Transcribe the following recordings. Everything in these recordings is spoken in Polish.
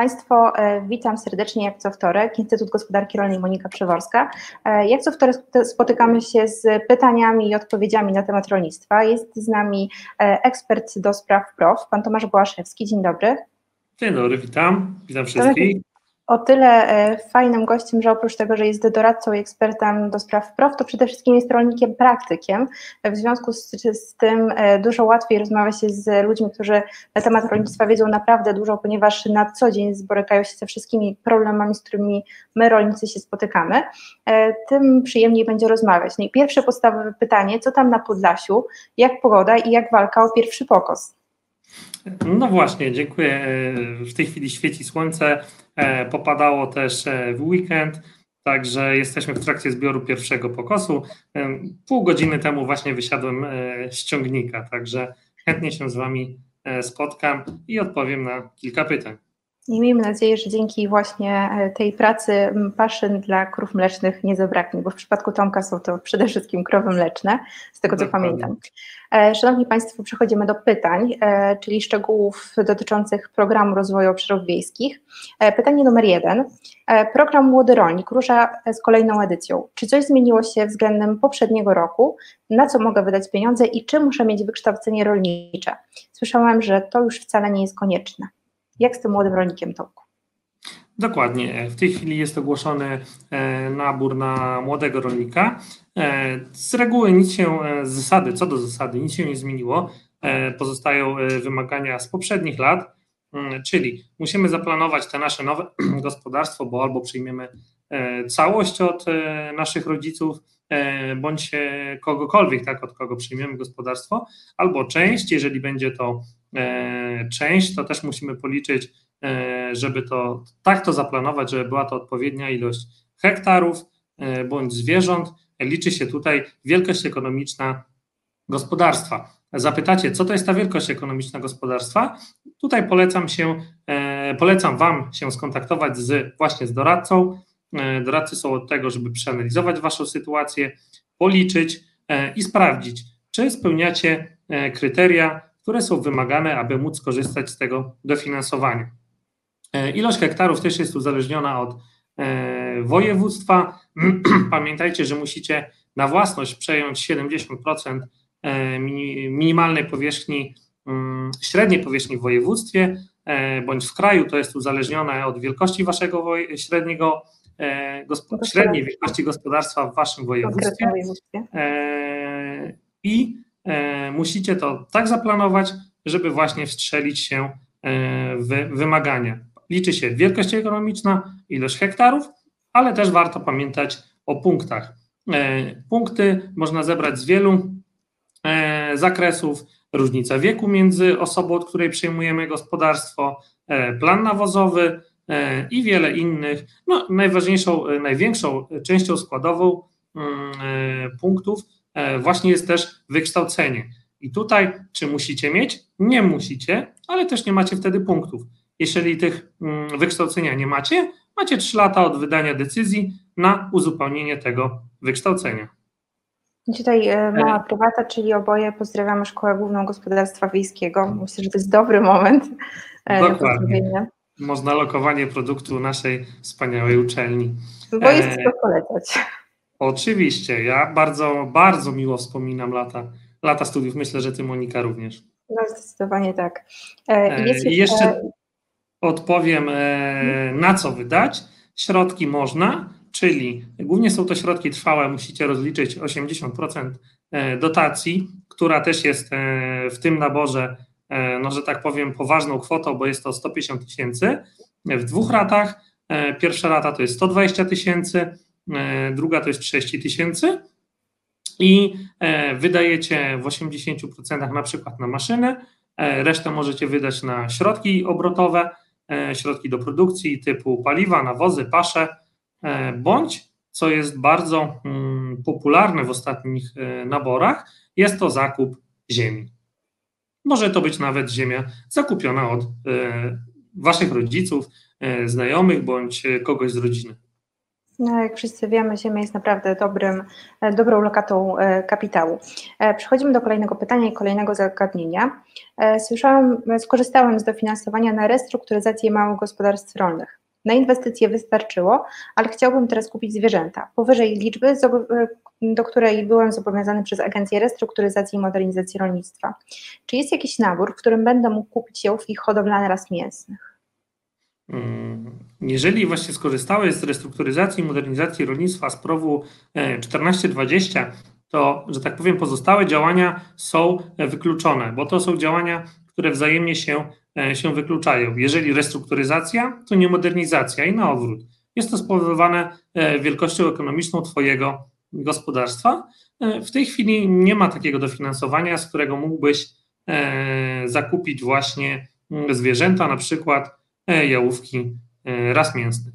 Państwo, e, witam serdecznie jak co wtorek. Instytut Gospodarki Rolnej Monika Przeworska. E, jak co wtorek spotykamy się z pytaniami i odpowiedziami na temat rolnictwa. Jest z nami e, ekspert do spraw PROW, pan Tomasz Błaszewski. Dzień dobry. Dzień dobry, witam. Witam wszystkich o tyle e, fajnym gościem, że oprócz tego, że jest doradcą i ekspertem do spraw PROW, to przede wszystkim jest rolnikiem praktykiem. W związku z, z, tym e, dużo łatwiej rozmawia się z ludźmi, którzy na temat rolnictwa wiedzą naprawdę dużo, ponieważ na co dzień borykają się ze wszystkimi problemami, z którymi my rolnicy się spotykamy. E, tym przyjemniej będzie rozmawiać. No i pierwsze podstawowe pytanie, co tam na Podlasiu, jak pogoda i jak walka o pierwszy pokos? No właśnie, dziękuję. W tej chwili świeci słońce, e, popadało też e, w weekend, także jesteśmy w trakcie zbioru pierwszego pokosu. E, pół godziny temu właśnie wysiadłem z ciągnika, także chętnie się z Wami spotkam i odpowiem na kilka pytań. I miejmy nadzieję, że dzięki właśnie e, tej pracy paszyn dla krów mlecznych nie zabraknie, bo w przypadku Tomka są to przede wszystkim krowy mleczne, z tego co Dokładnie. pamiętam. E, szanowni Państwo, przechodzimy do pytań, e, czyli szczegółów dotyczących programu rozwoju obszarów wiejskich. Pytanie numer jeden. Program Młody Rolnik rusza z kolejną edycją. Czy coś zmieniło się względem poprzedniego roku? Na co mogę wydać pieniądze i czy muszę mieć wykształcenie rolnicze? Słyszałam, że to już wcale nie jest konieczne. Jak z tym młodym rolnikiem, Tomku? Dokładnie. W tej chwili jest ogłoszony e, nabór na młodego rolnika. E, z reguły nic się, e, z zasady, co do zasady, nic się nie zmieniło. Pozostają wymagania z poprzednich lat, mm, czyli musimy zaplanować te nasze nowe gospodarstwo, bo albo przyjmiemy całość od naszych rodziców, bądź kogokolwiek, tak, od kogo przyjmiemy gospodarstwo, albo część, jeżeli będzie to część, to też musimy policzyć, e, żeby to tak to zaplanować, żeby była to odpowiednia ilość hektarów e, bądź zwierząt. Liczy się tutaj wielkość ekonomiczna gospodarstwa. Zapytacie, co to jest ta wielkość ekonomiczna gospodarstwa? Tutaj polecam się, polecam Wam się skontaktować z, właśnie z doradcą. Doradcy są od tego, żeby przeanalizować Waszą sytuację, policzyć i sprawdzić, czy spełniacie kryteria które są wymagane, aby móc skorzystać z tego dofinansowania. E, ilość hektarów też jest uzależniona od e, województwa. Pamiętajcie, że musicie na własność przejąć 70% e, minimalnej powierzchni, mm, średniej powierzchni w województwie bądź w kraju. To jest uzależnione od wielkości waszego średniego, średniej wielkości gospodarstwa w waszym województwie. I musicie to tak zaplanować, żeby właśnie wstrzelić się e, w wymagania. Liczy się wielkość ekonomiczna, ilość hektarów, ale też warto pamiętać o punktach. E, punkty można zebrać z wielu zakresów, różnica wieku między osobą, od której przejmujemy gospodarstwo, plan nawozowy i wiele innych. No, najważniejszą, największą częścią składową mm, punktów E, właśnie jest też wykształcenie. I tutaj, czy musicie mieć? Nie musicie, ale też nie macie wtedy punktów. Jeżeli tych mm, wykształcenia nie macie, macie 3 lata od wydania decyzji na uzupełnienie tego wykształcenia. Tutaj e, mała e. prywata, czyli oboje pozdrawiamy Szkołę Główną Gospodarstwa Wiejskiego. Myślę, że to jest dobry moment. Dokładnie. Można lokowanie produktu naszej wspaniałej uczelni. Bo jest co polecać. Oczywiście, ja bardzo, bardzo miło wspominam lata, lata studiów. Myślę, że ty, Monika, również. No, zdecydowanie tak. E, I jeszcze odpowiem, e, na co wydać. Środki można, czyli głównie są to środki trwałe, musicie rozliczyć 80% e, dotacji, która też jest w tym naborze, no że tak powiem, poważną kwotą, bo jest to 150 tysięcy w dwóch ratach. Pierwsza rata to jest 120 tysięcy, E, druga to jest 30 tysięcy i e, wydajecie w 80% na przykład na maszynę, e, resztę możecie wydać na środki obrotowe, środki do produkcji typu paliwa, nawozy, pasze, bądź, co jest bardzo mm, popularne w ostatnich naborach, jest to zakup ziemi. Może to być nawet ziemia zakupiona od waszych rodziców, znajomych bądź kogoś z rodziny. No, jak wszyscy wiemy, Ziemia jest naprawdę dobrym, e, dobrą lokatą e, kapitału. E, przechodzimy do kolejnego pytania i kolejnego zagadnienia. Słyszałam, skorzystałem z dofinansowania na restrukturyzację małych gospodarstw rolnych. Na inwestycje wystarczyło, ale chciałbym teraz kupić zwierzęta powyżej liczby, do której byłem zobowiązany przez Agencję Restrukturyzacji i Modernizacji Rolnictwa. Czy jest jakiś nabór, w którym będę mógł kupić jałówki hodowlane raz mięsnych? Mm, jeżeli właśnie skorzystałeś z restrukturyzacji i modernizacji rolnictwa z PROW 1420, e, to, że tak powiem, pozostałe działania są e, wykluczone, bo to są działania, które wzajemnie się, e, się wykluczają. Jeżeli restrukturyzacja, to nie modernizacja i na odwrót. Jest to spowodowane wielkością ekonomiczną Twojego gospodarstwa. W tej chwili nie ma takiego dofinansowania, z którego mógłbyś zakupić właśnie mm, zwierzęta, na przykład jałówki e, ras mięsnych.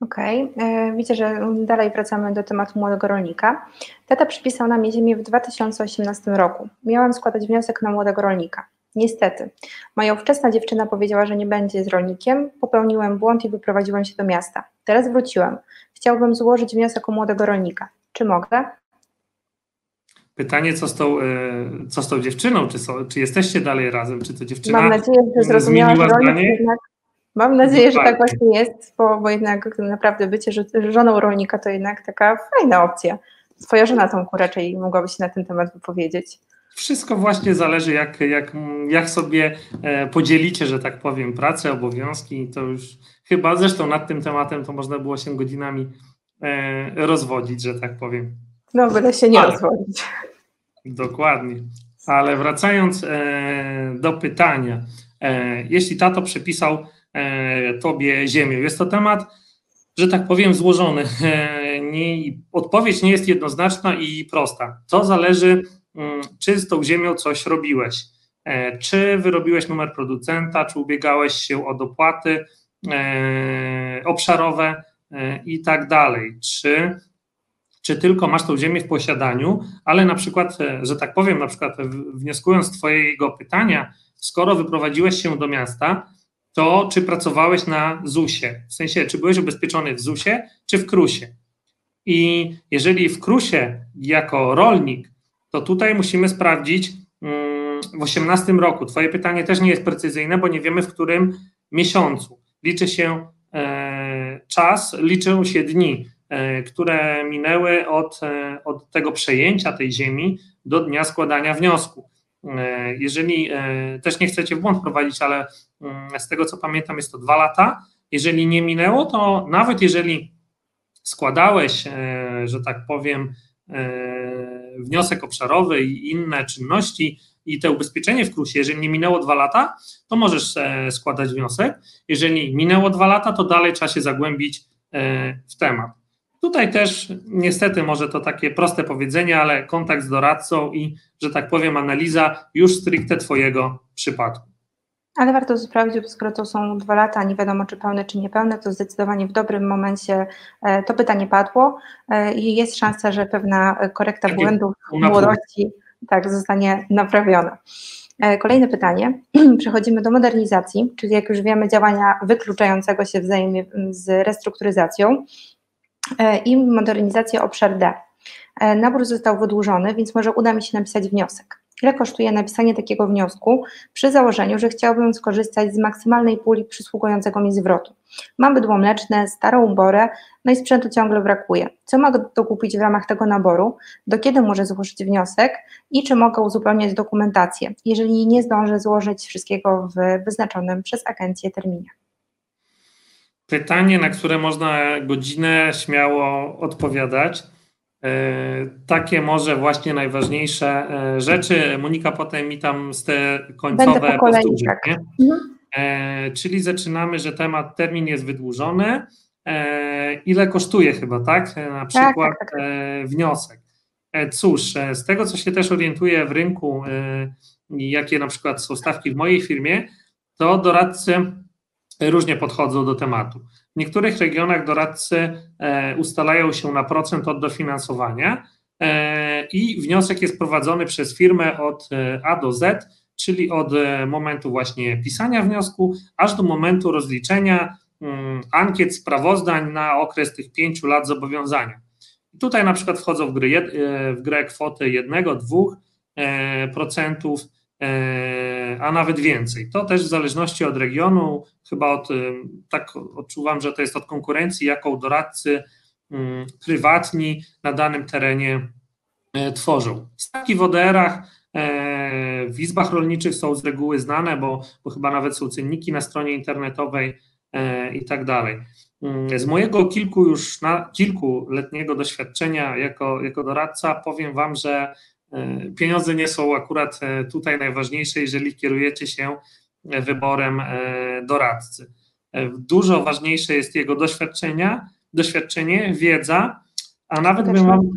Okej, okay. E, widzę, że dalej wracamy do tematu młodego rolnika. Tata przypisał na mnie ziemię w 2018 roku. Miałam składać wniosek na młodego rolnika. Niestety, moja ówczesna dziewczyna powiedziała, że nie będzie z rolnikiem. Popełniłem błąd i wyprowadziłem się do miasta. Teraz wróciłem. Chciałbym złożyć wniosek o młodego rolnika. Czy mogę? Pytanie, co z tą, e, co z tą dziewczyną? Czy, czy jesteście dalej razem? Czy to dziewczyna Mam nadzieję, że zrozumiała zdanie? Jednak, mam nadzieję, że tak właśnie jest, bo, bo jednak naprawdę bycie żoną rolnika to jednak taka fajna opcja. Twoja żona Tomku raczej mogłaby się na ten temat wypowiedzieć. Wszystko właśnie zależy, jak, jak, jak sobie e, podzielicie, że tak powiem, pracę, obowiązki. To już chyba zresztą nad tym tematem to można było się godzinami e, rozwodzić, że tak powiem. No, byle się nie Ale, rozwodzić. Dokładnie. Ale wracając e, do pytania, e, jeśli tato przypisał e, tobie ziemię, jest to temat, że tak powiem, złożony. Nie, odpowiedź nie jest jednoznaczna i prosta. To zależy, mm, czy z tą ziemią coś robiłeś. Czy wyrobiłeś numer producenta, czy ubiegałeś się o dopłaty obszarowe i tak dalej. Czy czy tylko masz tą ziemię w posiadaniu, ale na przykład, e, że tak powiem, na przykład wnioskując z Twojego pytania, skoro wyprowadziłeś się do miasta, to czy pracowałeś na ZUS-ie? W sensie, czy byłeś ubezpieczony w ZUS-ie, czy w KRUS-ie? I jeżeli w KRUS-ie jako rolnik, to tutaj musimy sprawdzić mm, w 18 roku. Twoje pytanie też nie jest precyzyjne, bo nie wiemy w którym miesiącu. Liczy się e, czas, liczą się dni. E, które minęły od, e, od tego przejęcia tej ziemi do dnia składania wniosku. E, jeżeli też nie chcecie w błąd prowadzić, ale mm, z tego co pamiętam, jest to dwa lata. Jeżeli nie minęło, to nawet jeżeli składałeś, że tak powiem, wniosek obszarowy i inne czynności i te ubezpieczenie w KRUS-ie, jeżeli nie minęło dwa lata, to możesz składać wniosek. Jeżeli minęło dwa lata, to dalej trzeba się zagłębić w temat. Tutaj też niestety może to takie proste powiedzenie, ale kontakt z doradcą i, że tak powiem, analiza już stricte Twojego przypadku. Ale warto sprawdzić, bo skoro to są dwa lata, nie wiadomo czy pełne, czy niepełne, to zdecydowanie w dobrym momencie e, to pytanie padło e, i jest szansa, że pewna korekta Takie błędów młodości tak, zostanie naprawiona. E, kolejne pytanie. Przechodzimy do modernizacji, czyli jak już wiemy, działania wykluczającego się wzajemnie z restrukturyzacją. E, i modernizację obszar D. E, nabór został wydłużony, więc może uda mi się napisać wniosek. Ile kosztuje napisanie takiego wniosku przy założeniu, że chciałbym skorzystać z maksymalnej puli przysługującego mi zwrotu? Mam bydło mleczne, starą borę, no i sprzętu ciągle brakuje. Co mogę dokupić w ramach tego naboru? Do kiedy muszę złożyć wniosek? I czy mogę uzupełniać dokumentację, jeżeli nie zdążę złożyć wszystkiego w wyznaczonym przez agencję terminie? Pytanie, na które można godzinę śmiało odpowiadać. E, takie może właśnie najważniejsze e, rzeczy. Monika potem mi tam z te końcowe po powtórzy. Tak. Mhm. E, czyli zaczynamy, że temat, termin jest wydłużony. Ile kosztuje chyba, tak? Na tak, przykład tak, tak, tak. wniosek. Cóż, z tego co się też orientuję w rynku, jakie na przykład są stawki w mojej firmie, to doradcy różnie podchodzą do tematu. W niektórych regionach doradcy e, ustalają się na procent od dofinansowania e, i wniosek jest prowadzony przez firmę od e, A do Z, czyli od momentu właśnie pisania wniosku, aż do momentu rozliczenia mm, ankiet, sprawozdań na okres tych pięciu lat zobowiązania. Tutaj na przykład wchodzą w grę, e, w grę kwoty 1-2%, procentów, a nawet więcej. To też w zależności od regionu, chyba od, tak odczuwam, że to jest od konkurencji, jaką doradcy mm, prywatni na danym terenie tworzą. Stawki w ODR-ach E, w izbach rolniczych są z reguły znane, bo, bo chyba nawet są cenniki na stronie internetowej e, i tak dalej. Mm, z mojego kilku już na, kilkuletniego doświadczenia jako, jako doradca powiem Wam, że e, pieniądze nie są akurat tutaj najważniejsze, jeżeli kierujecie się wyborem doradcy. Dużo ważniejsze jest jego doświadczenia, doświadczenie, wiedza, a nawet bym mam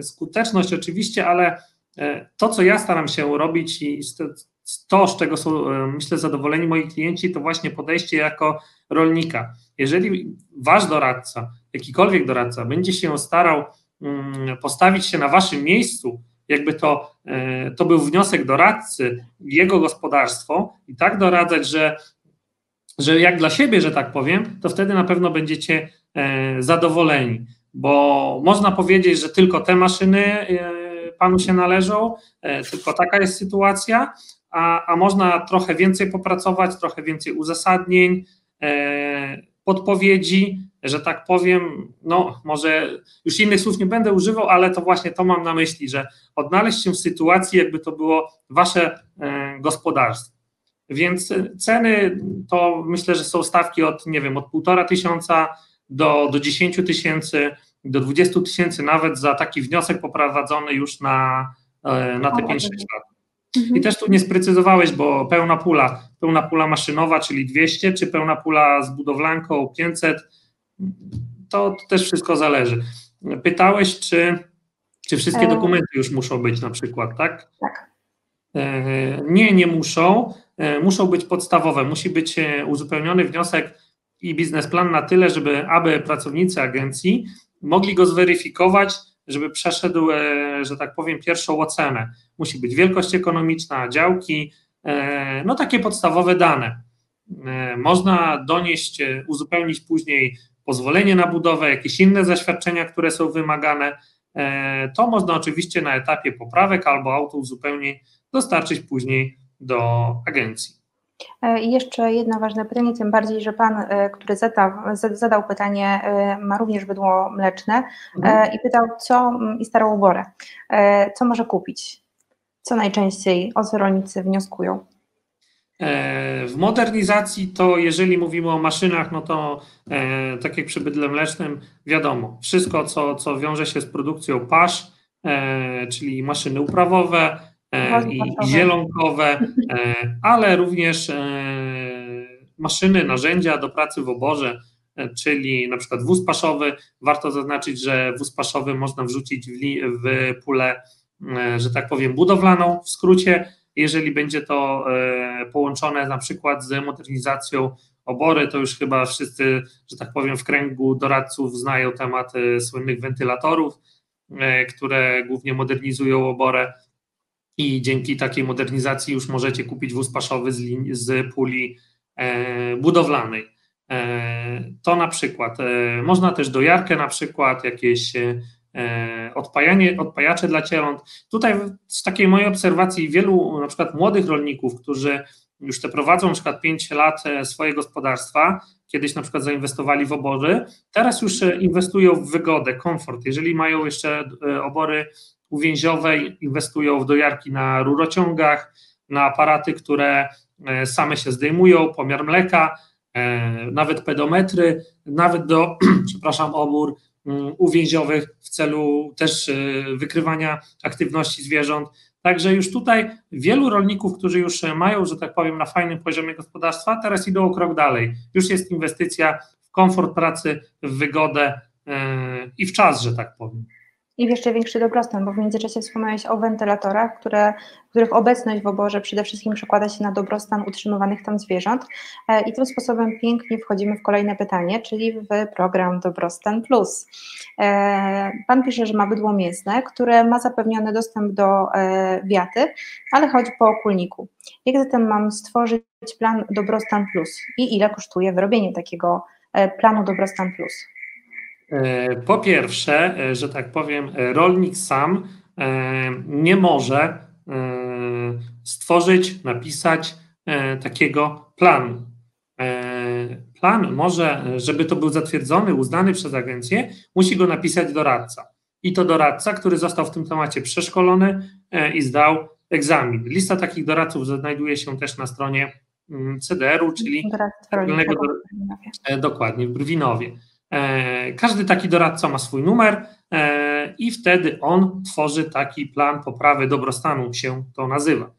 skuteczność oczywiście, ale E, to, co ja staram się robić i to, z czego są, e, myślę, zadowoleni moi klienci, to właśnie podejście jako rolnika. Jeżeli wasz doradca, jakikolwiek doradca, będzie się starał mm, postawić się na waszym miejscu, jakby to, e, to był wniosek doradcy, jego gospodarstwo, i tak doradzać, że, że jak dla siebie, że tak powiem, to wtedy na pewno będziecie zadowoleni, bo można powiedzieć, że tylko te maszyny panu się należą, e, tylko taka jest sytuacja, a, a można trochę więcej popracować, trochę więcej uzasadnień, e, podpowiedzi, że tak powiem, no może już innych słów nie będę używał, ale to właśnie to mam na myśli, że odnaleźć się w sytuacji, jakby to było wasze e, gospodarstwo. Więc ceny to myślę, że są stawki od, nie wiem, od półtora tysiąca do, do 10 tysięcy do 20 tysięcy nawet za taki wniosek poprowadzony już na, e, na te 5-6 lat. Mhm. I też tu nie sprecyzowałeś, bo pełna pula, pełna pula maszynowa, czyli 200, czy pełna pula z budowlanką 500, to, to też wszystko zależy. Pytałeś, czy, czy wszystkie e... dokumenty już muszą być na przykład, tak? Tak. E, nie, nie muszą. E, muszą być podstawowe. Musi być uzupełniony wniosek i biznesplan na tyle, żeby aby pracownicy agencji mogli go zweryfikować, żeby przeszedł, że tak powiem, pierwszą ocenę. Musi być wielkość ekonomiczna, działki, no takie podstawowe dane. Można donieść, uzupełnić później pozwolenie na budowę, jakieś inne zaświadczenia, które są wymagane. To można oczywiście na etapie poprawek albo auto uzupełnień dostarczyć później do agencji. E, I jeszcze jedno ważne pytanie, tym bardziej, że Pan, e, który zadał, zadał pytanie, e, ma również bydło mleczne mhm. i pytał, co i starą oborę, co może kupić? Co najczęściej, o co rolnicy wnioskują? W modernizacji to jeżeli mówimy o maszynach, no to tak jak przy bydle mlecznym, wiadomo, wszystko co, co wiąże się z produkcją pasz, czyli maszyny uprawowe, E, i, zielonkowe, e, ale również e, maszyny, narzędzia do pracy w oborze, czyli na przykład wóz paszowy. Warto zaznaczyć, że wóz paszowy można wrzucić w, w pulę, że tak powiem, budowlaną w skrócie. Jeżeli będzie to połączone na przykład z modernizacją obory, to już chyba wszyscy, że tak powiem, w kręgu doradców znają temat słynnych wentylatorów, które głównie modernizują oborę i dzięki takiej modernizacji już możecie kupić wóz paszowy z, z puli e, budowlanej. E, to na przykład. E, można też dojarkę na przykład, jakieś e, odpajanie, odpajacze dla cieląt. Tutaj z takiej mojej obserwacji wielu na przykład młodych rolników, którzy już te prowadzą na przykład 5 lat e, swoje gospodarstwa, kiedyś na przykład zainwestowali w obory, teraz już e, inwestują w wygodę, komfort. Jeżeli mają jeszcze obory uwięziowej inwestują w dojarki na rurociągach, na aparaty, które e, same się zdejmują, pomiar mleka, e, nawet pedometry, nawet do, przepraszam, obór uwięziowych w celu też e, wykrywania aktywności zwierząt. Także już tutaj wielu rolników, którzy już mają, że tak powiem, na fajnym poziomie gospodarstwa, teraz idą o krok dalej. Już jest inwestycja w komfort pracy, w wygodę i w czas, że tak powiem. I jeszcze większy dobrostan, bo w międzyczasie wspomniałeś o wentylatorach, które, których obecność w oborze przede wszystkim przekłada się na dobrostan utrzymywanych tam zwierząt. E, I tym sposobem pięknie wchodzimy w kolejne pytanie, czyli w program Dobrostan Plus. E, pan pisze, że ma bydło mięsne, które ma zapewniony dostęp do e, wiaty, ale chodzi po okulniku. Jak zatem mam stworzyć plan Dobrostan Plus i ile kosztuje wyrobienie takiego planu Dobrostan Plus? E, po pierwsze, e, że tak powiem, e, rolnik sam nie może stworzyć, napisać takiego planu. Plan może, żeby to był zatwierdzony, uznany przez agencję, musi go napisać doradca. I to doradca, który został w tym temacie przeszkolony i zdał egzamin. Lista takich doradców znajduje się też na stronie mm, CDR-u, czyli dokładnie w Brwinowie. E, każdy taki doradca ma swój numer e, i wtedy on tworzy taki plan poprawy dobrostanu, się to nazywa.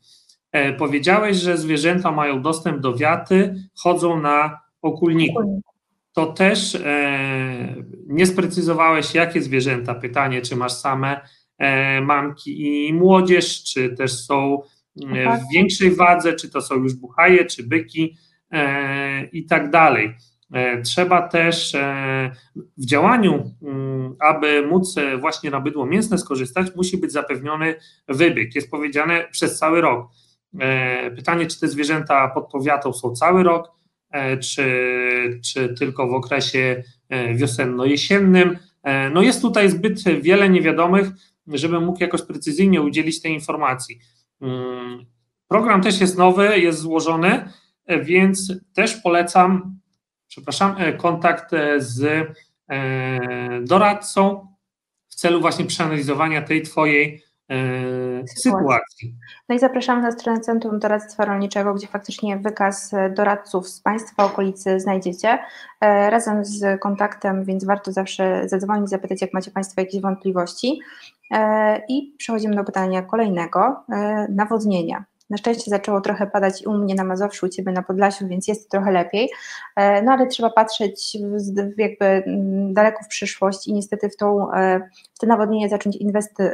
E, powiedziałeś, że zwierzęta mają dostęp do wiaty, chodzą na okulniku. To też nie sprecyzowałeś, jakie zwierzęta. Pytanie, czy masz same mamki i młodzież, czy też są w większej wadze, czy to są już buchaje, czy byki i tak dalej. E, trzeba też e, w działaniu, mm, aby móc e, właśnie na bydło mięsne skorzystać, musi być zapewniony wybieg. Jest powiedziane przez cały rok. Pytanie, czy te zwierzęta pod powiatą są cały rok, czy, czy tylko w okresie wiosenno-jesiennym. No jest tutaj zbyt wiele niewiadomych, żebym mógł jakoś precyzyjnie udzielić tej informacji. Mm, program też jest nowy, jest złożony, więc też polecam przepraszam, e, kontakt e, z e, doradcą w celu właśnie przeanalizowania tej Twojej sytuacji. No i zapraszamy na stronę Centrum Doradztwa Rolniczego, gdzie faktycznie wykaz doradców z Państwa okolicy znajdziecie razem z kontaktem, więc warto zawsze zadzwonić, zapytać, jak macie Państwo jakieś wątpliwości. I przechodzimy do pytania kolejnego, nawodnienia. Na szczęście zaczęło trochę padać u mnie na Mazowszu, u Ciebie na Podlasiu, więc jest trochę lepiej, e, no ale trzeba patrzeć jakby mm, daleko w przyszłość i niestety w, tą, e, w te nawodnienie zacząć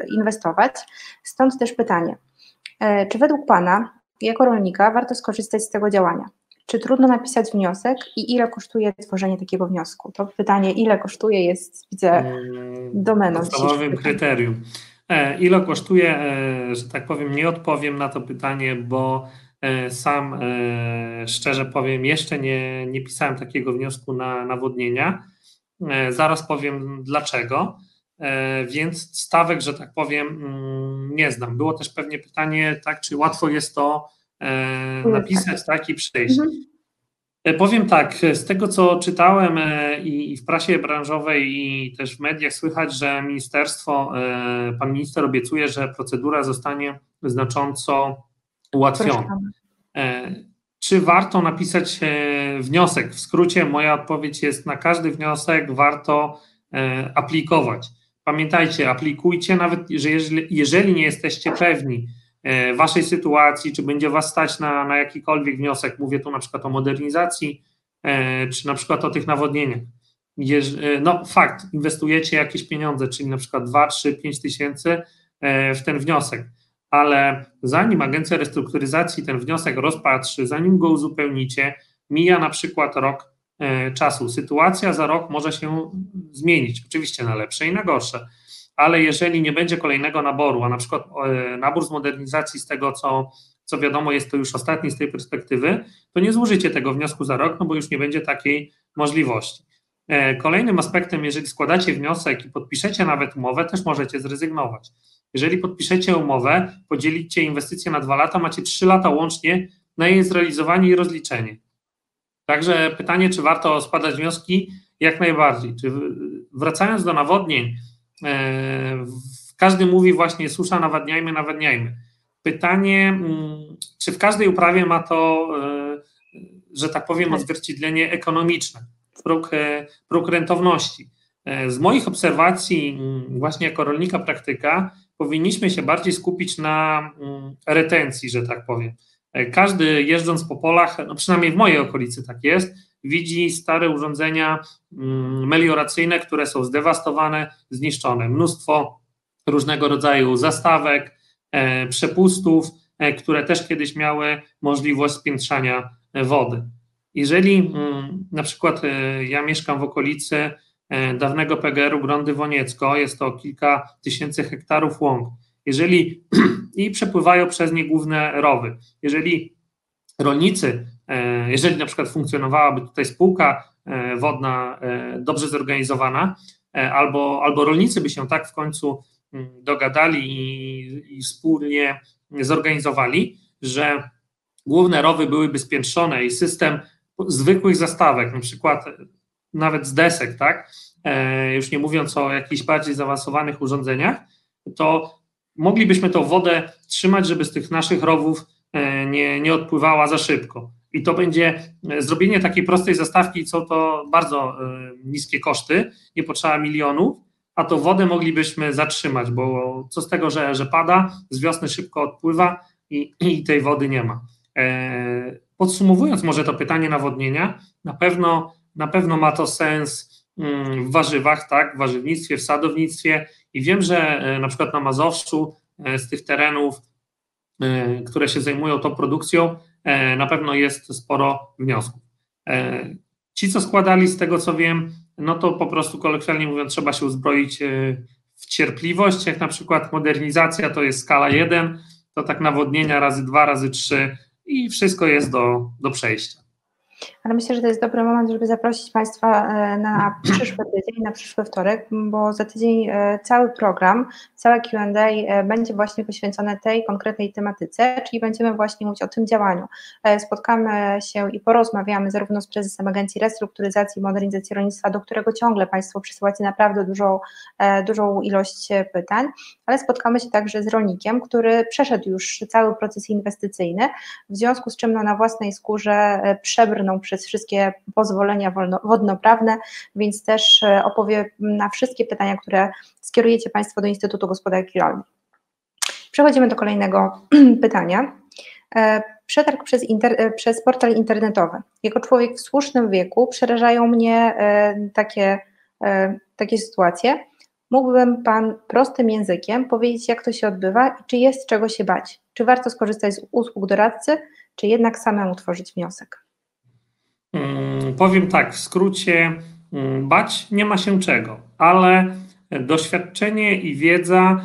inwestować. Stąd też pytanie, e, czy według Pana, jako rolnika, warto skorzystać z tego działania? Czy trudno napisać wniosek i ile kosztuje tworzenie takiego wniosku? To pytanie, ile kosztuje, jest, widzę, mm, domeną. Podstawowym kryterium. E, ile kosztuje, e, że tak powiem, nie odpowiem na to pytanie, bo e, sam szczerze powiem, jeszcze nie, nie pisałem takiego wniosku na nawodnienia. Zaraz powiem dlaczego. Więc stawek, że tak powiem, mm, nie znam. Było też pewnie pytanie, tak, czy łatwo jest to napisać, tak, i przejść. Mhm. E, powiem tak, z tego co czytałem e, i w prasie branżowej i też w mediach słychać, że ministerstwo, e, pan minister obiecuje, że procedura zostanie znacząco ułatwiona. Czy warto napisać wniosek? W skrócie moja odpowiedź jest na każdy wniosek warto aplikować. Pamiętajcie, aplikujcie nawet, że jeżeli, jeżeli nie jesteście pewni, E, waszej sytuacji, czy będzie was stać na, na jakikolwiek wniosek, mówię tu na przykład o modernizacji, e, czy na przykład o tych nawodnieniach. E, no fakt, inwestujecie jakieś pieniądze, czyli na przykład 2, 3, 5 tysięcy w ten wniosek, ale zanim agencja restrukturyzacji ten wniosek rozpatrzy, zanim go uzupełnicie, mija na przykład rok czasu. Sytuacja za rok może się zmienić, oczywiście na lepsze i na gorsze ale jeżeli nie będzie kolejnego naboru, a na przykład e, nabór z modernizacji z tego, co, co wiadomo, jest to już ostatni z tej perspektywy, to nie złożycie tego wniosku za rok, no bo już nie będzie takiej możliwości. E, kolejnym aspektem, jeżeli składacie wniosek i podpiszecie nawet umowę, też możecie zrezygnować. Jeżeli podpiszecie umowę, podzielicie inwestycję na dwa lata, macie trzy lata łącznie na jej zrealizowanie i rozliczenie. Także pytanie, czy warto składać wnioski? Jak najbardziej. Czy wracając do nawodnień, każdy mówi właśnie susza, nawadniajmy, nawadniajmy. Pytanie, mm, czy w każdej uprawie ma to, e, że tak powiem, tak. odzwierciedlenie ekonomiczne, próg, e, próg rentowności. Z moich obserwacji, mm, właśnie jako rolnika praktyka, powinniśmy się bardziej skupić na mm, retencji, że tak powiem. Każdy jeżdżąc po polach, no przynajmniej w mojej okolicy tak jest, widzi stare urządzenia mm, melioracyjne, które są zdewastowane, zniszczone. Mnóstwo różnego rodzaju zastawek, przepustów, które też kiedyś miały możliwość spiętrzania wody. Jeżeli mm, na przykład ja mieszkam w okolicy dawnego PGR-u Grądy Woniecko, jest to kilka tysięcy hektarów łąk, jeżeli i przepływają przez nie główne rowy, jeżeli rolnicy, jeżeli na przykład funkcjonowałaby tutaj spółka wodna dobrze zorganizowana, albo, albo rolnicy by się tak w końcu mm, dogadali i, i wspólnie zorganizowali, że główne rowy byłyby spiętrzone i system zwykłych zastawek, na przykład nawet z desek, tak, e, już nie mówiąc o jakichś bardziej zaawansowanych urządzeniach, to moglibyśmy tą wodę trzymać, żeby z tych naszych rowów e, nie, nie odpływała za szybko. I to będzie e, zrobienie takiej prostej zastawki, co to bardzo niskie koszty, nie potrzeba milionów, a to wodę moglibyśmy zatrzymać, bo co z tego, że, że pada, z wiosny szybko odpływa i, i tej wody nie ma. Podsumowując może to pytanie nawodnienia, na pewno, na pewno ma to sens mm, w warzywach, tak, w warzywnictwie, w sadownictwie i wiem, że e, na przykład na Mazowszu e, z tych terenów, e, które się zajmują tą produkcją, na pewno jest sporo wniosków. Ci, co składali, z tego co wiem, no to po prostu kolokwialnie mówiąc, trzeba się uzbroić w cierpliwość. Jak na przykład modernizacja to jest skala 1, to tak nawodnienia razy 2, razy 3 i wszystko jest do, do przejścia. Ale myślę, że to jest dobry moment, żeby zaprosić Państwa e, na przyszły tydzień, na przyszły wtorek, bo za tydzień e, cały program, całe QA e, będzie właśnie poświęcone tej konkretnej tematyce, czyli będziemy właśnie mówić o tym działaniu. Spotkamy się i porozmawiamy zarówno z prezesem Agencji Restrukturyzacji i Modernizacji Rolnictwa, do którego ciągle Państwo przysyłacie naprawdę dużą, dużą ilość pytań, ale spotkamy się także z rolnikiem, który przeszedł już cały proces inwestycyjny, w związku z czym no, na własnej skórze przebrnął przez wszystkie pozwolenia wolno, wodnoprawne, więc też e, opowie na wszystkie pytania, które skierujecie Państwo do Instytutu Gospodarki Rolnej. Przechodzimy do kolejnego pytania. E, przetarg przez, inter, e, przez portal internetowy. Jako człowiek w słusznym wieku przerażają mnie takie, takie sytuacje. Mógłbym Pan prostym językiem powiedzieć, jak to się odbywa i czy jest czego się bać? Czy warto skorzystać z usług doradcy, czy jednak samemu tworzyć wniosek? Mm, powiem tak, w skrócie, mm, bać nie ma się czego, ale doświadczenie i wiedza,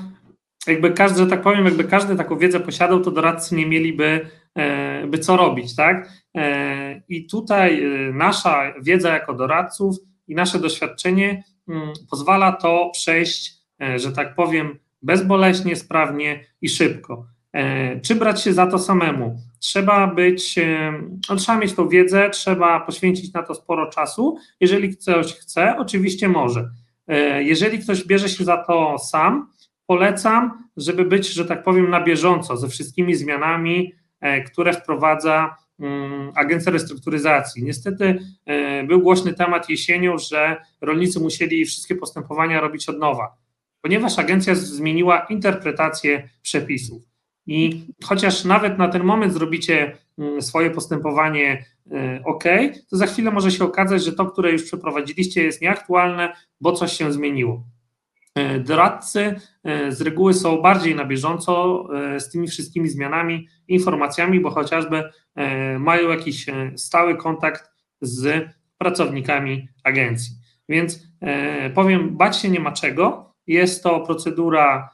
jakby każdy, że tak powiem, jakby każdy taką wiedzę posiadał, to doradcy nie mieliby e, by co robić, tak? E, I tutaj e, nasza wiedza jako doradców i nasze doświadczenie mm, pozwala to przejść, że tak powiem, bezboleśnie, sprawnie i szybko. Czy brać się za to samemu? Trzeba być, e, no, trzeba mieć tą wiedzę, trzeba poświęcić na to sporo czasu. Jeżeli ktoś chce, oczywiście może. E, jeżeli ktoś bierze się za to sam, polecam, żeby być, że tak powiem, na bieżąco ze wszystkimi zmianami, które wprowadza mm, Agencja Restrukturyzacji. Niestety był głośny temat jesienią, że rolnicy musieli wszystkie postępowania robić od nowa, ponieważ agencja zmieniła interpretację przepisów. I chociaż nawet na ten moment zrobicie mm, swoje postępowanie e, ok, to za chwilę może się okazać, że to, które już przeprowadziliście, jest nieaktualne, bo coś się zmieniło. E, doradcy e, z reguły są bardziej na bieżąco z tymi wszystkimi zmianami, informacjami, bo chociażby mają jakiś stały kontakt z pracownikami agencji. Więc powiem, bać się nie ma czego. Jest to procedura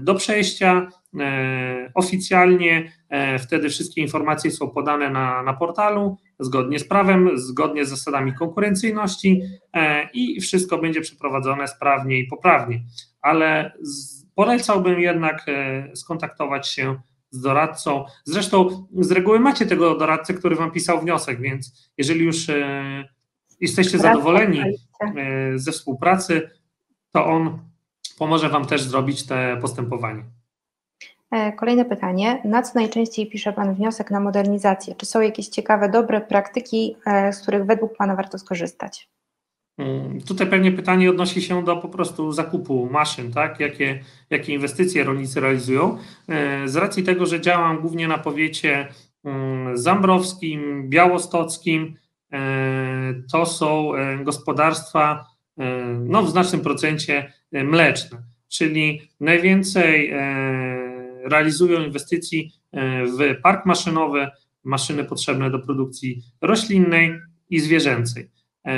do przejścia. E, oficjalnie e, wtedy wszystkie informacje są podane na, na portalu zgodnie z prawem, zgodnie z zasadami konkurencyjności e, i wszystko będzie przeprowadzone sprawnie i poprawnie. Ale polecałbym jednak skontaktować się z doradcą. Zresztą z reguły macie tego doradcę, który wam pisał wniosek, więc jeżeli już jesteście zadowoleni ze współpracy, to on pomoże wam też zrobić te postępowanie. E, kolejne pytanie. Na co najczęściej pisze Pan wniosek na modernizację? Czy są jakieś ciekawe, dobre praktyki, e, z których według Pana warto skorzystać? Mm, tutaj pewnie pytanie odnosi się do po prostu zakupu maszyn, tak? Jakie, jakie inwestycje rolnicy realizują. E, z racji tego, że działam głównie na powiecie mm, zambrowskim, białostockim, to są gospodarstwa no, w znacznym procencie mleczne. czyli najwięcej realizują inwestycji w park maszynowy, maszyny potrzebne do produkcji roślinnej i zwierzęcej.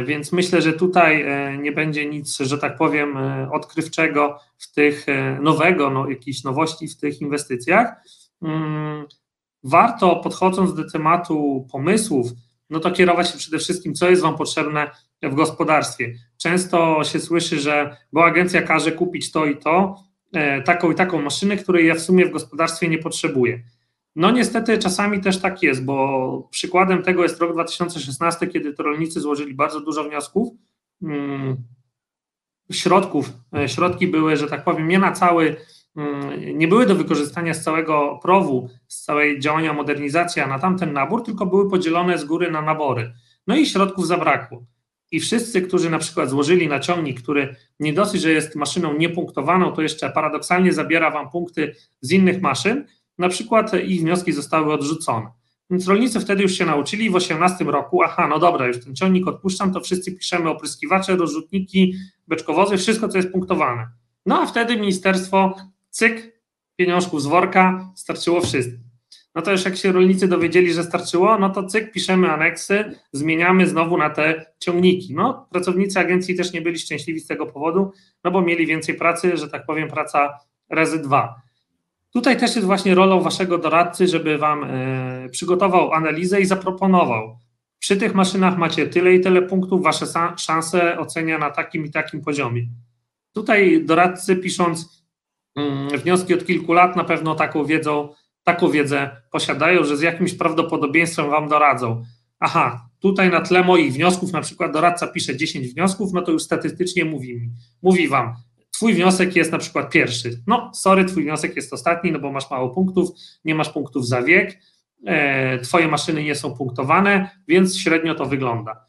Więc myślę, że tutaj nie będzie nic, że tak powiem, odkrywczego w tych nowego, no, jakiejś nowości w tych inwestycjach. Mm, warto podchodząc do tematu pomysłów, no to kierować się przede wszystkim, co jest Wam potrzebne w gospodarstwie. Często się słyszy, że bo agencja każe kupić to i to, e, taką i taką maszynę, której ja w sumie w gospodarstwie nie potrzebuję. No niestety czasami też tak jest, bo przykładem tego jest rok 2016, kiedy to rolnicy złożyli bardzo dużo wniosków. Hmm, środków, e, środki były, że tak powiem, nie na cały Mm, nie były do wykorzystania z całego prowu, z całej działania modernizacja na tamten nabór, tylko były podzielone z góry na nabory. No i środków zabrakło. I wszyscy, którzy na przykład złożyli na ciągnik, który nie dosyć, że jest maszyną niepunktowaną, to jeszcze paradoksalnie zabiera wam punkty z innych maszyn, na przykład ich wnioski zostały odrzucone. Więc rolnicy wtedy już się nauczyli w 2018 roku, aha, no dobra, już ten ciągnik odpuszczam, to wszyscy piszemy opryskiwacze, rozrzutniki, beczkowozy, wszystko, co jest punktowane. No a wtedy ministerstwo cyk, pieniążków z worka, starczyło wszystko. No to już jak się rolnicy dowiedzieli, że starczyło, no to cyk, piszemy aneksy, zmieniamy znowu na te ciągniki. No, pracownicy agencji też nie byli szczęśliwi z tego powodu, no bo mieli więcej pracy, że tak powiem, praca razy dwa. Tutaj też jest właśnie rolą waszego doradcy, żeby wam e, przygotował analizę i zaproponował. Przy tych maszynach macie tyle i tyle punktów, wasze szanse ocenia na takim i takim poziomie. Tutaj doradcy pisząc Mm, wnioski od kilku lat na pewno taką wiedzą, taką wiedzę posiadają, że z jakimś prawdopodobieństwem wam doradzą. Aha, tutaj na tle moich wniosków, na przykład doradca pisze 10 wniosków, no to już statystycznie mówi mi, mówi wam, twój wniosek jest na przykład pierwszy. No, sorry, twój wniosek jest ostatni, no bo masz mało punktów, nie masz punktów za wiek, e, twoje maszyny nie są punktowane, więc średnio to wygląda.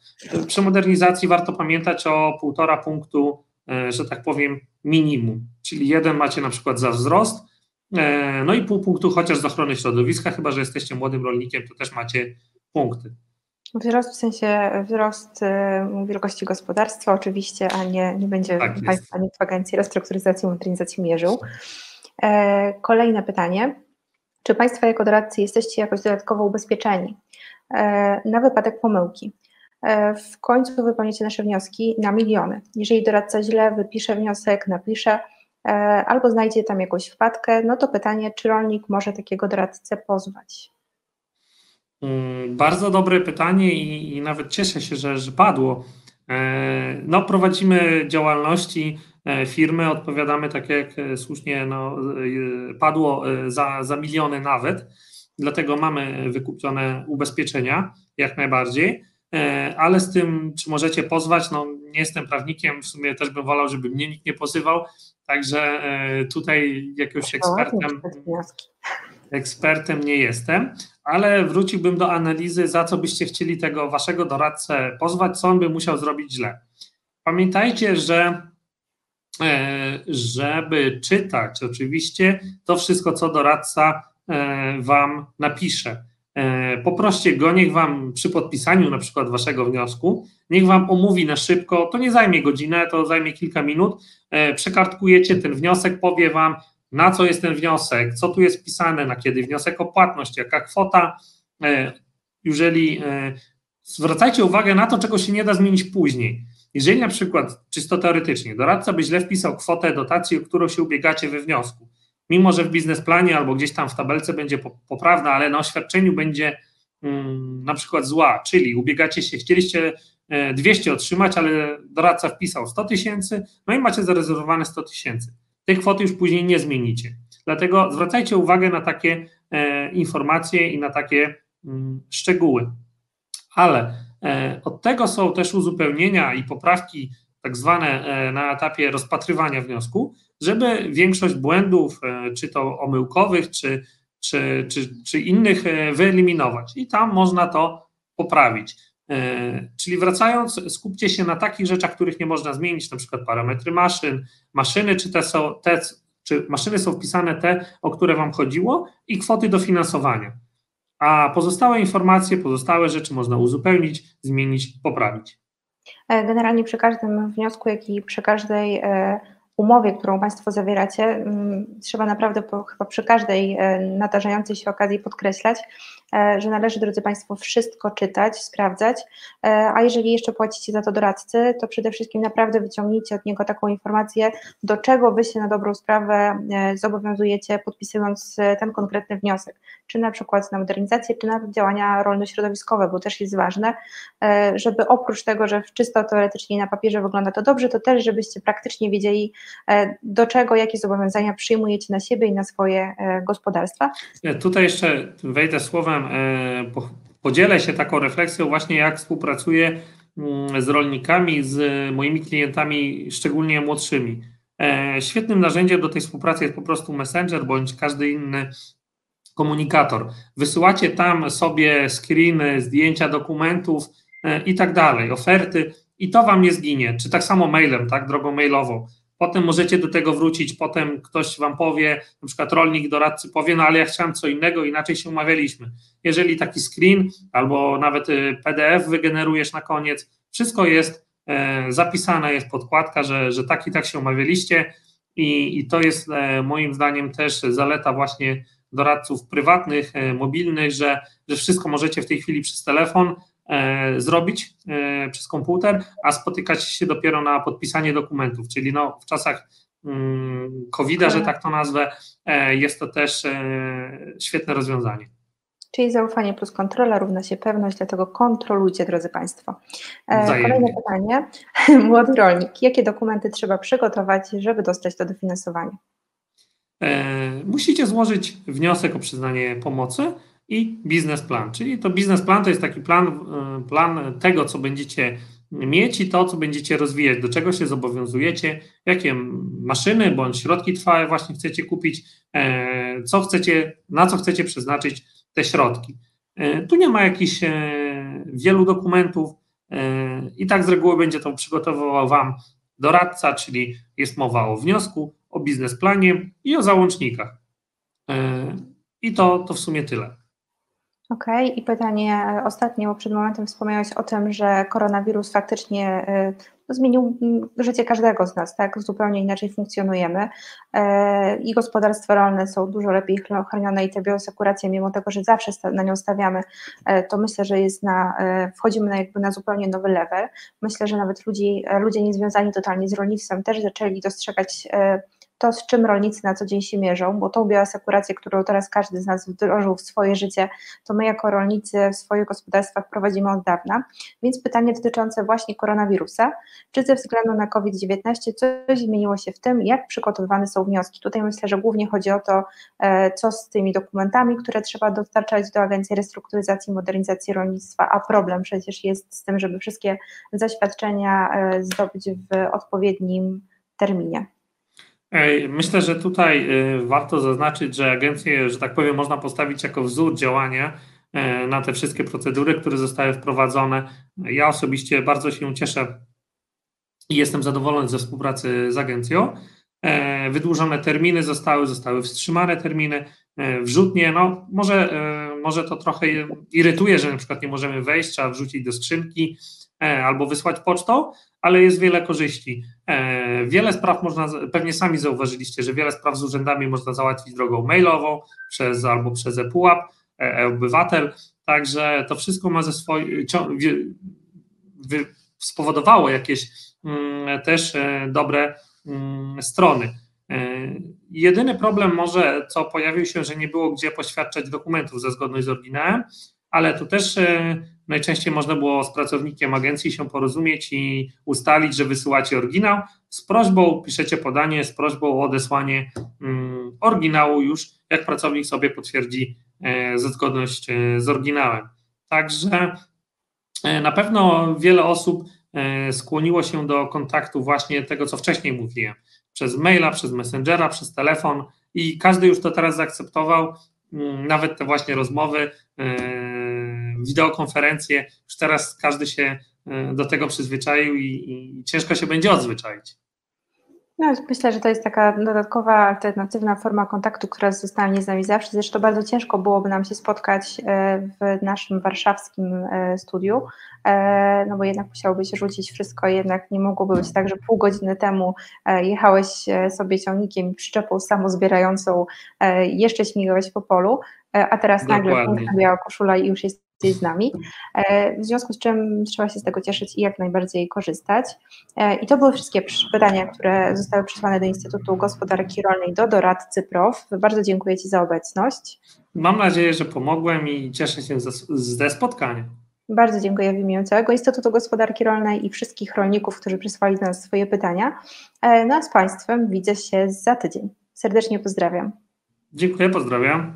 Przy modernizacji warto pamiętać o półtora punktu E, że tak powiem, minimum. Czyli jeden macie na przykład za wzrost, no i pół punktu chociaż z ochrony środowiska, chyba że jesteście młodym rolnikiem, to też macie punkty. Wzrost w sensie wzrost e, wielkości gospodarstwa oczywiście, a nie, nie będzie tak Państwa w Agencji Restrukturyzacji i Modernizacji mierzył. Kolejne pytanie. Czy Państwo jako doradcy jesteście jakoś dodatkowo ubezpieczeni na wypadek pomyłki? E, w końcu wypełnicie nasze wnioski na miliony. Jeżeli doradca źle wypisze wniosek, napisze e, albo znajdzie tam jakąś wpadkę, no to pytanie, czy rolnik może takiego doradcę pozwać? Mm, bardzo dobre pytanie i, i nawet cieszę się, że, że padło. E, no, prowadzimy działalności firmy, odpowiadamy tak jak słusznie no, padło za, za miliony nawet, dlatego mamy wykupione ubezpieczenia jak najbardziej. E, ale z tym, czy możecie pozwać, no nie jestem prawnikiem, w sumie też bym wolał, żeby mnie nikt nie pozywał, także e, tutaj jakimś ekspertem, ekspertem nie jestem, ale wróciłbym do analizy, za co byście chcieli tego waszego doradcę pozwać, co on by musiał zrobić źle. Pamiętajcie, że e, żeby czytać oczywiście to wszystko, co doradca wam napisze poproście go, niech wam przy podpisaniu na przykład waszego wniosku, niech wam omówi na szybko, to nie zajmie godzinę, to zajmie kilka minut, e, przekartkujecie ten wniosek, powie wam, na co jest ten wniosek, co tu jest pisane, na kiedy wniosek o płatność, jaka kwota, e, jeżeli zwracajcie uwagę na to, czego się nie da zmienić później. Jeżeli na przykład, czysto teoretycznie, doradca by źle wpisał kwotę dotacji, o którą się ubiegacie we wniosku, mimo że w biznesplanie albo gdzieś tam w tabelce będzie poprawna, ale na oświadczeniu będzie mm, na przykład zła, czyli ubiegacie się, chcieliście 200 e, otrzymać, ale doradca wpisał 100 tysięcy, no i macie zarezerwowane 100 tysięcy. Tej kwoty już później nie zmienicie. Dlatego zwracajcie uwagę na takie e, informacje i na takie mm, szczegóły. Ale e, od tego są też uzupełnienia i poprawki tak zwane e, na etapie rozpatrywania wniosku, żeby większość błędów, e, czy to omyłkowych, czy, czy, czy, czy innych, e, wyeliminować. I tam można to poprawić. Czyli wracając, skupcie się na takich rzeczach, których nie można zmienić, na przykład parametry maszyn, maszyny, czy te są, te, czy maszyny są wpisane te, o które Wam chodziło, i kwoty dofinansowania. A pozostałe informacje, pozostałe rzeczy można uzupełnić, zmienić, poprawić. E, generalnie przy każdym wniosku, jak i przy każdej e, umowie, którą Państwo zawieracie, mm, trzeba naprawdę po, chyba przy każdej e, nadarzającej się okazji podkreślać, że należy, drodzy Państwo, wszystko czytać, sprawdzać, e, a jeżeli jeszcze płacicie za to doradcy, to przede wszystkim naprawdę wyciągnijcie od niego taką informację, do czego Wy się na dobrą sprawę zobowiązujecie, podpisując ten konkretny wniosek, czy na przykład na modernizację, czy na działania rolno-środowiskowe, bo też jest ważne, żeby oprócz tego, że czysto teoretycznie na papierze wygląda to dobrze, to też, żebyście praktycznie wiedzieli, E, do czego, jakie zobowiązania przyjmujecie na siebie i na swoje e, gospodarstwa? Tutaj jeszcze wejdę słowem, e, podzielę się taką refleksją właśnie jak współpracuję mm, z rolnikami, z moimi klientami, szczególnie młodszymi. Świetnym narzędziem do tej współpracy jest po prostu Messenger bądź każdy inny komunikator. Wysyłacie tam sobie screeny, zdjęcia dokumentów i tak dalej, oferty i to wam nie zginie. Czy tak samo mailem, tak, drogą mailową. Potem możecie do tego wrócić, potem ktoś wam powie, na przykład rolnik, doradcy powie, no ale ja chciałem co innego, inaczej się umawialiśmy. Jeżeli taki screen albo nawet y, PDF wygenerujesz na koniec, wszystko jest e, zapisane, jest podkładka, że, że tak i tak się umawialiście i, i to jest e, moim zdaniem też zaleta właśnie doradców prywatnych, e, mobilnych, że, że wszystko możecie w tej chwili przez telefon zrobić e, przez komputer, a spotykać się dopiero na podpisanie dokumentów, czyli no, w czasach mm, COVID-a, że tak to nazwę, e, jest to też świetne rozwiązanie. Czyli zaufanie plus kontrola równa się pewność, dlatego kontrolujcie, drodzy Państwo. Wzajemnie. Kolejne pytanie. Młody rolnik, jakie dokumenty trzeba przygotować, żeby dostać to dofinansowanie? Musicie złożyć wniosek o przyznanie pomocy, i biznesplan. Czyli to biznesplan to jest taki plan, e, plan tego, co będziecie mieć i to, co będziecie rozwijać, do czego się zobowiązujecie, jakie maszyny bądź środki trwałe właśnie chcecie kupić, e, co chcecie, na co chcecie przeznaczyć te środki. E, tu nie ma jakichś wielu dokumentów i tak z reguły będzie to przygotowywał Wam doradca, czyli jest mowa o wniosku, o biznesplanie i o załącznikach. I to, to w sumie tyle. Okej, okay. i pytanie ostatnie, bo przed momentem wspomniałeś o tym, że koronawirus faktycznie e, no, zmienił mm, życie każdego z nas, tak? Zupełnie inaczej funkcjonujemy e, i gospodarstwa rolne są dużo lepiej chronione i te bioasekuracje, mimo tego, że zawsze na nią stawiamy, to myślę, że jest na, wchodzimy na jakby na zupełnie nowy level. Myślę, że nawet ludzi, ludzie niezwiązani totalnie z rolnictwem też zaczęli dostrzegać to, z czym rolnicy na co dzień się mierzą, bo tą bioasekurację, którą teraz każdy z nas wdrożył w swoje życie, to my jako rolnicy w swoich gospodarstwach prowadzimy od dawna. Więc pytanie dotyczące właśnie koronawirusa, czy ze względu na COVID-19 coś zmieniło się w tym, jak przygotowywane są wnioski? Tutaj myślę, że głównie chodzi o to, e, co z tymi dokumentami, które trzeba dostarczać do Agencji Restrukturyzacji i Modernizacji Rolnictwa, a problem przecież jest z tym, żeby wszystkie zaświadczenia e, zdobyć w odpowiednim terminie. Myślę, że tutaj y, warto zaznaczyć, że agencję, że tak powiem, można postawić jako wzór działania y, na te wszystkie procedury, które zostały wprowadzone. Ja osobiście bardzo się cieszę i jestem zadowolony ze współpracy z agencją. E, wydłużone terminy zostały, zostały wstrzymane terminy, e, wrzutnie, no może, e, może to trochę irytuje, że na przykład nie możemy wejść, trzeba wrzucić do skrzynki albo wysłać pocztą, ale jest wiele korzyści. E, wiele spraw można, pewnie sami zauważyliście, że wiele spraw z urzędami można załatwić drogą mailową przez, albo przez ePUAP, e-obywatel, także to wszystko ma ze swojej, spowodowało jakieś mm, też e, dobre mm, strony. Jedyny problem może, co pojawił się, że nie było gdzie poświadczać dokumentów za zgodność z oryginałem, ale tu też Najczęściej można było z pracownikiem agencji się porozumieć i ustalić, że wysyłacie oryginał. Z prośbą, piszecie podanie z prośbą o odesłanie mm, oryginału już, jak pracownik sobie potwierdzi e, zgodność e, z oryginałem. Także e, na pewno wiele osób skłoniło się do kontaktu właśnie tego, co wcześniej mówiłem, przez maila, przez messengera, przez telefon i każdy już to teraz zaakceptował, mm, nawet te właśnie rozmowy wideokonferencje, już teraz każdy się e, do tego przyzwyczaił i, i ciężko się będzie odzwyczaić. No, myślę, że to jest taka dodatkowa, alternatywna forma kontaktu, która zostanie z nami zawsze. Zresztą bardzo ciężko byłoby nam się spotkać e, w naszym warszawskim e, studiu, no bo jednak musiałoby się rzucić wszystko, jednak nie mogłoby być tak, że pół godziny temu jechałeś sobie ciągnikiem przyczepą samozbierającą, jeszcze śmigałeś po polu, a teraz Dokładnie. nagle biała koszula i już jest z nami, e, w związku z czym trzeba się z tego cieszyć i jak najbardziej korzystać. E, I to były wszystkie pytania, które zostały przesłane do Instytutu Gospodarki Rolnej do doradcy PROW. Bardzo dziękuję Ci za obecność. Mam nadzieję, że pomogłem i cieszę się ze spotkania. Bardzo dziękuję w imieniu całego Instytutu Gospodarki Rolnej i wszystkich rolników, którzy przysłali do nas swoje pytania. E, no a z Państwem widzę się za tydzień. Serdecznie pozdrawiam. Dziękuję, pozdrawiam.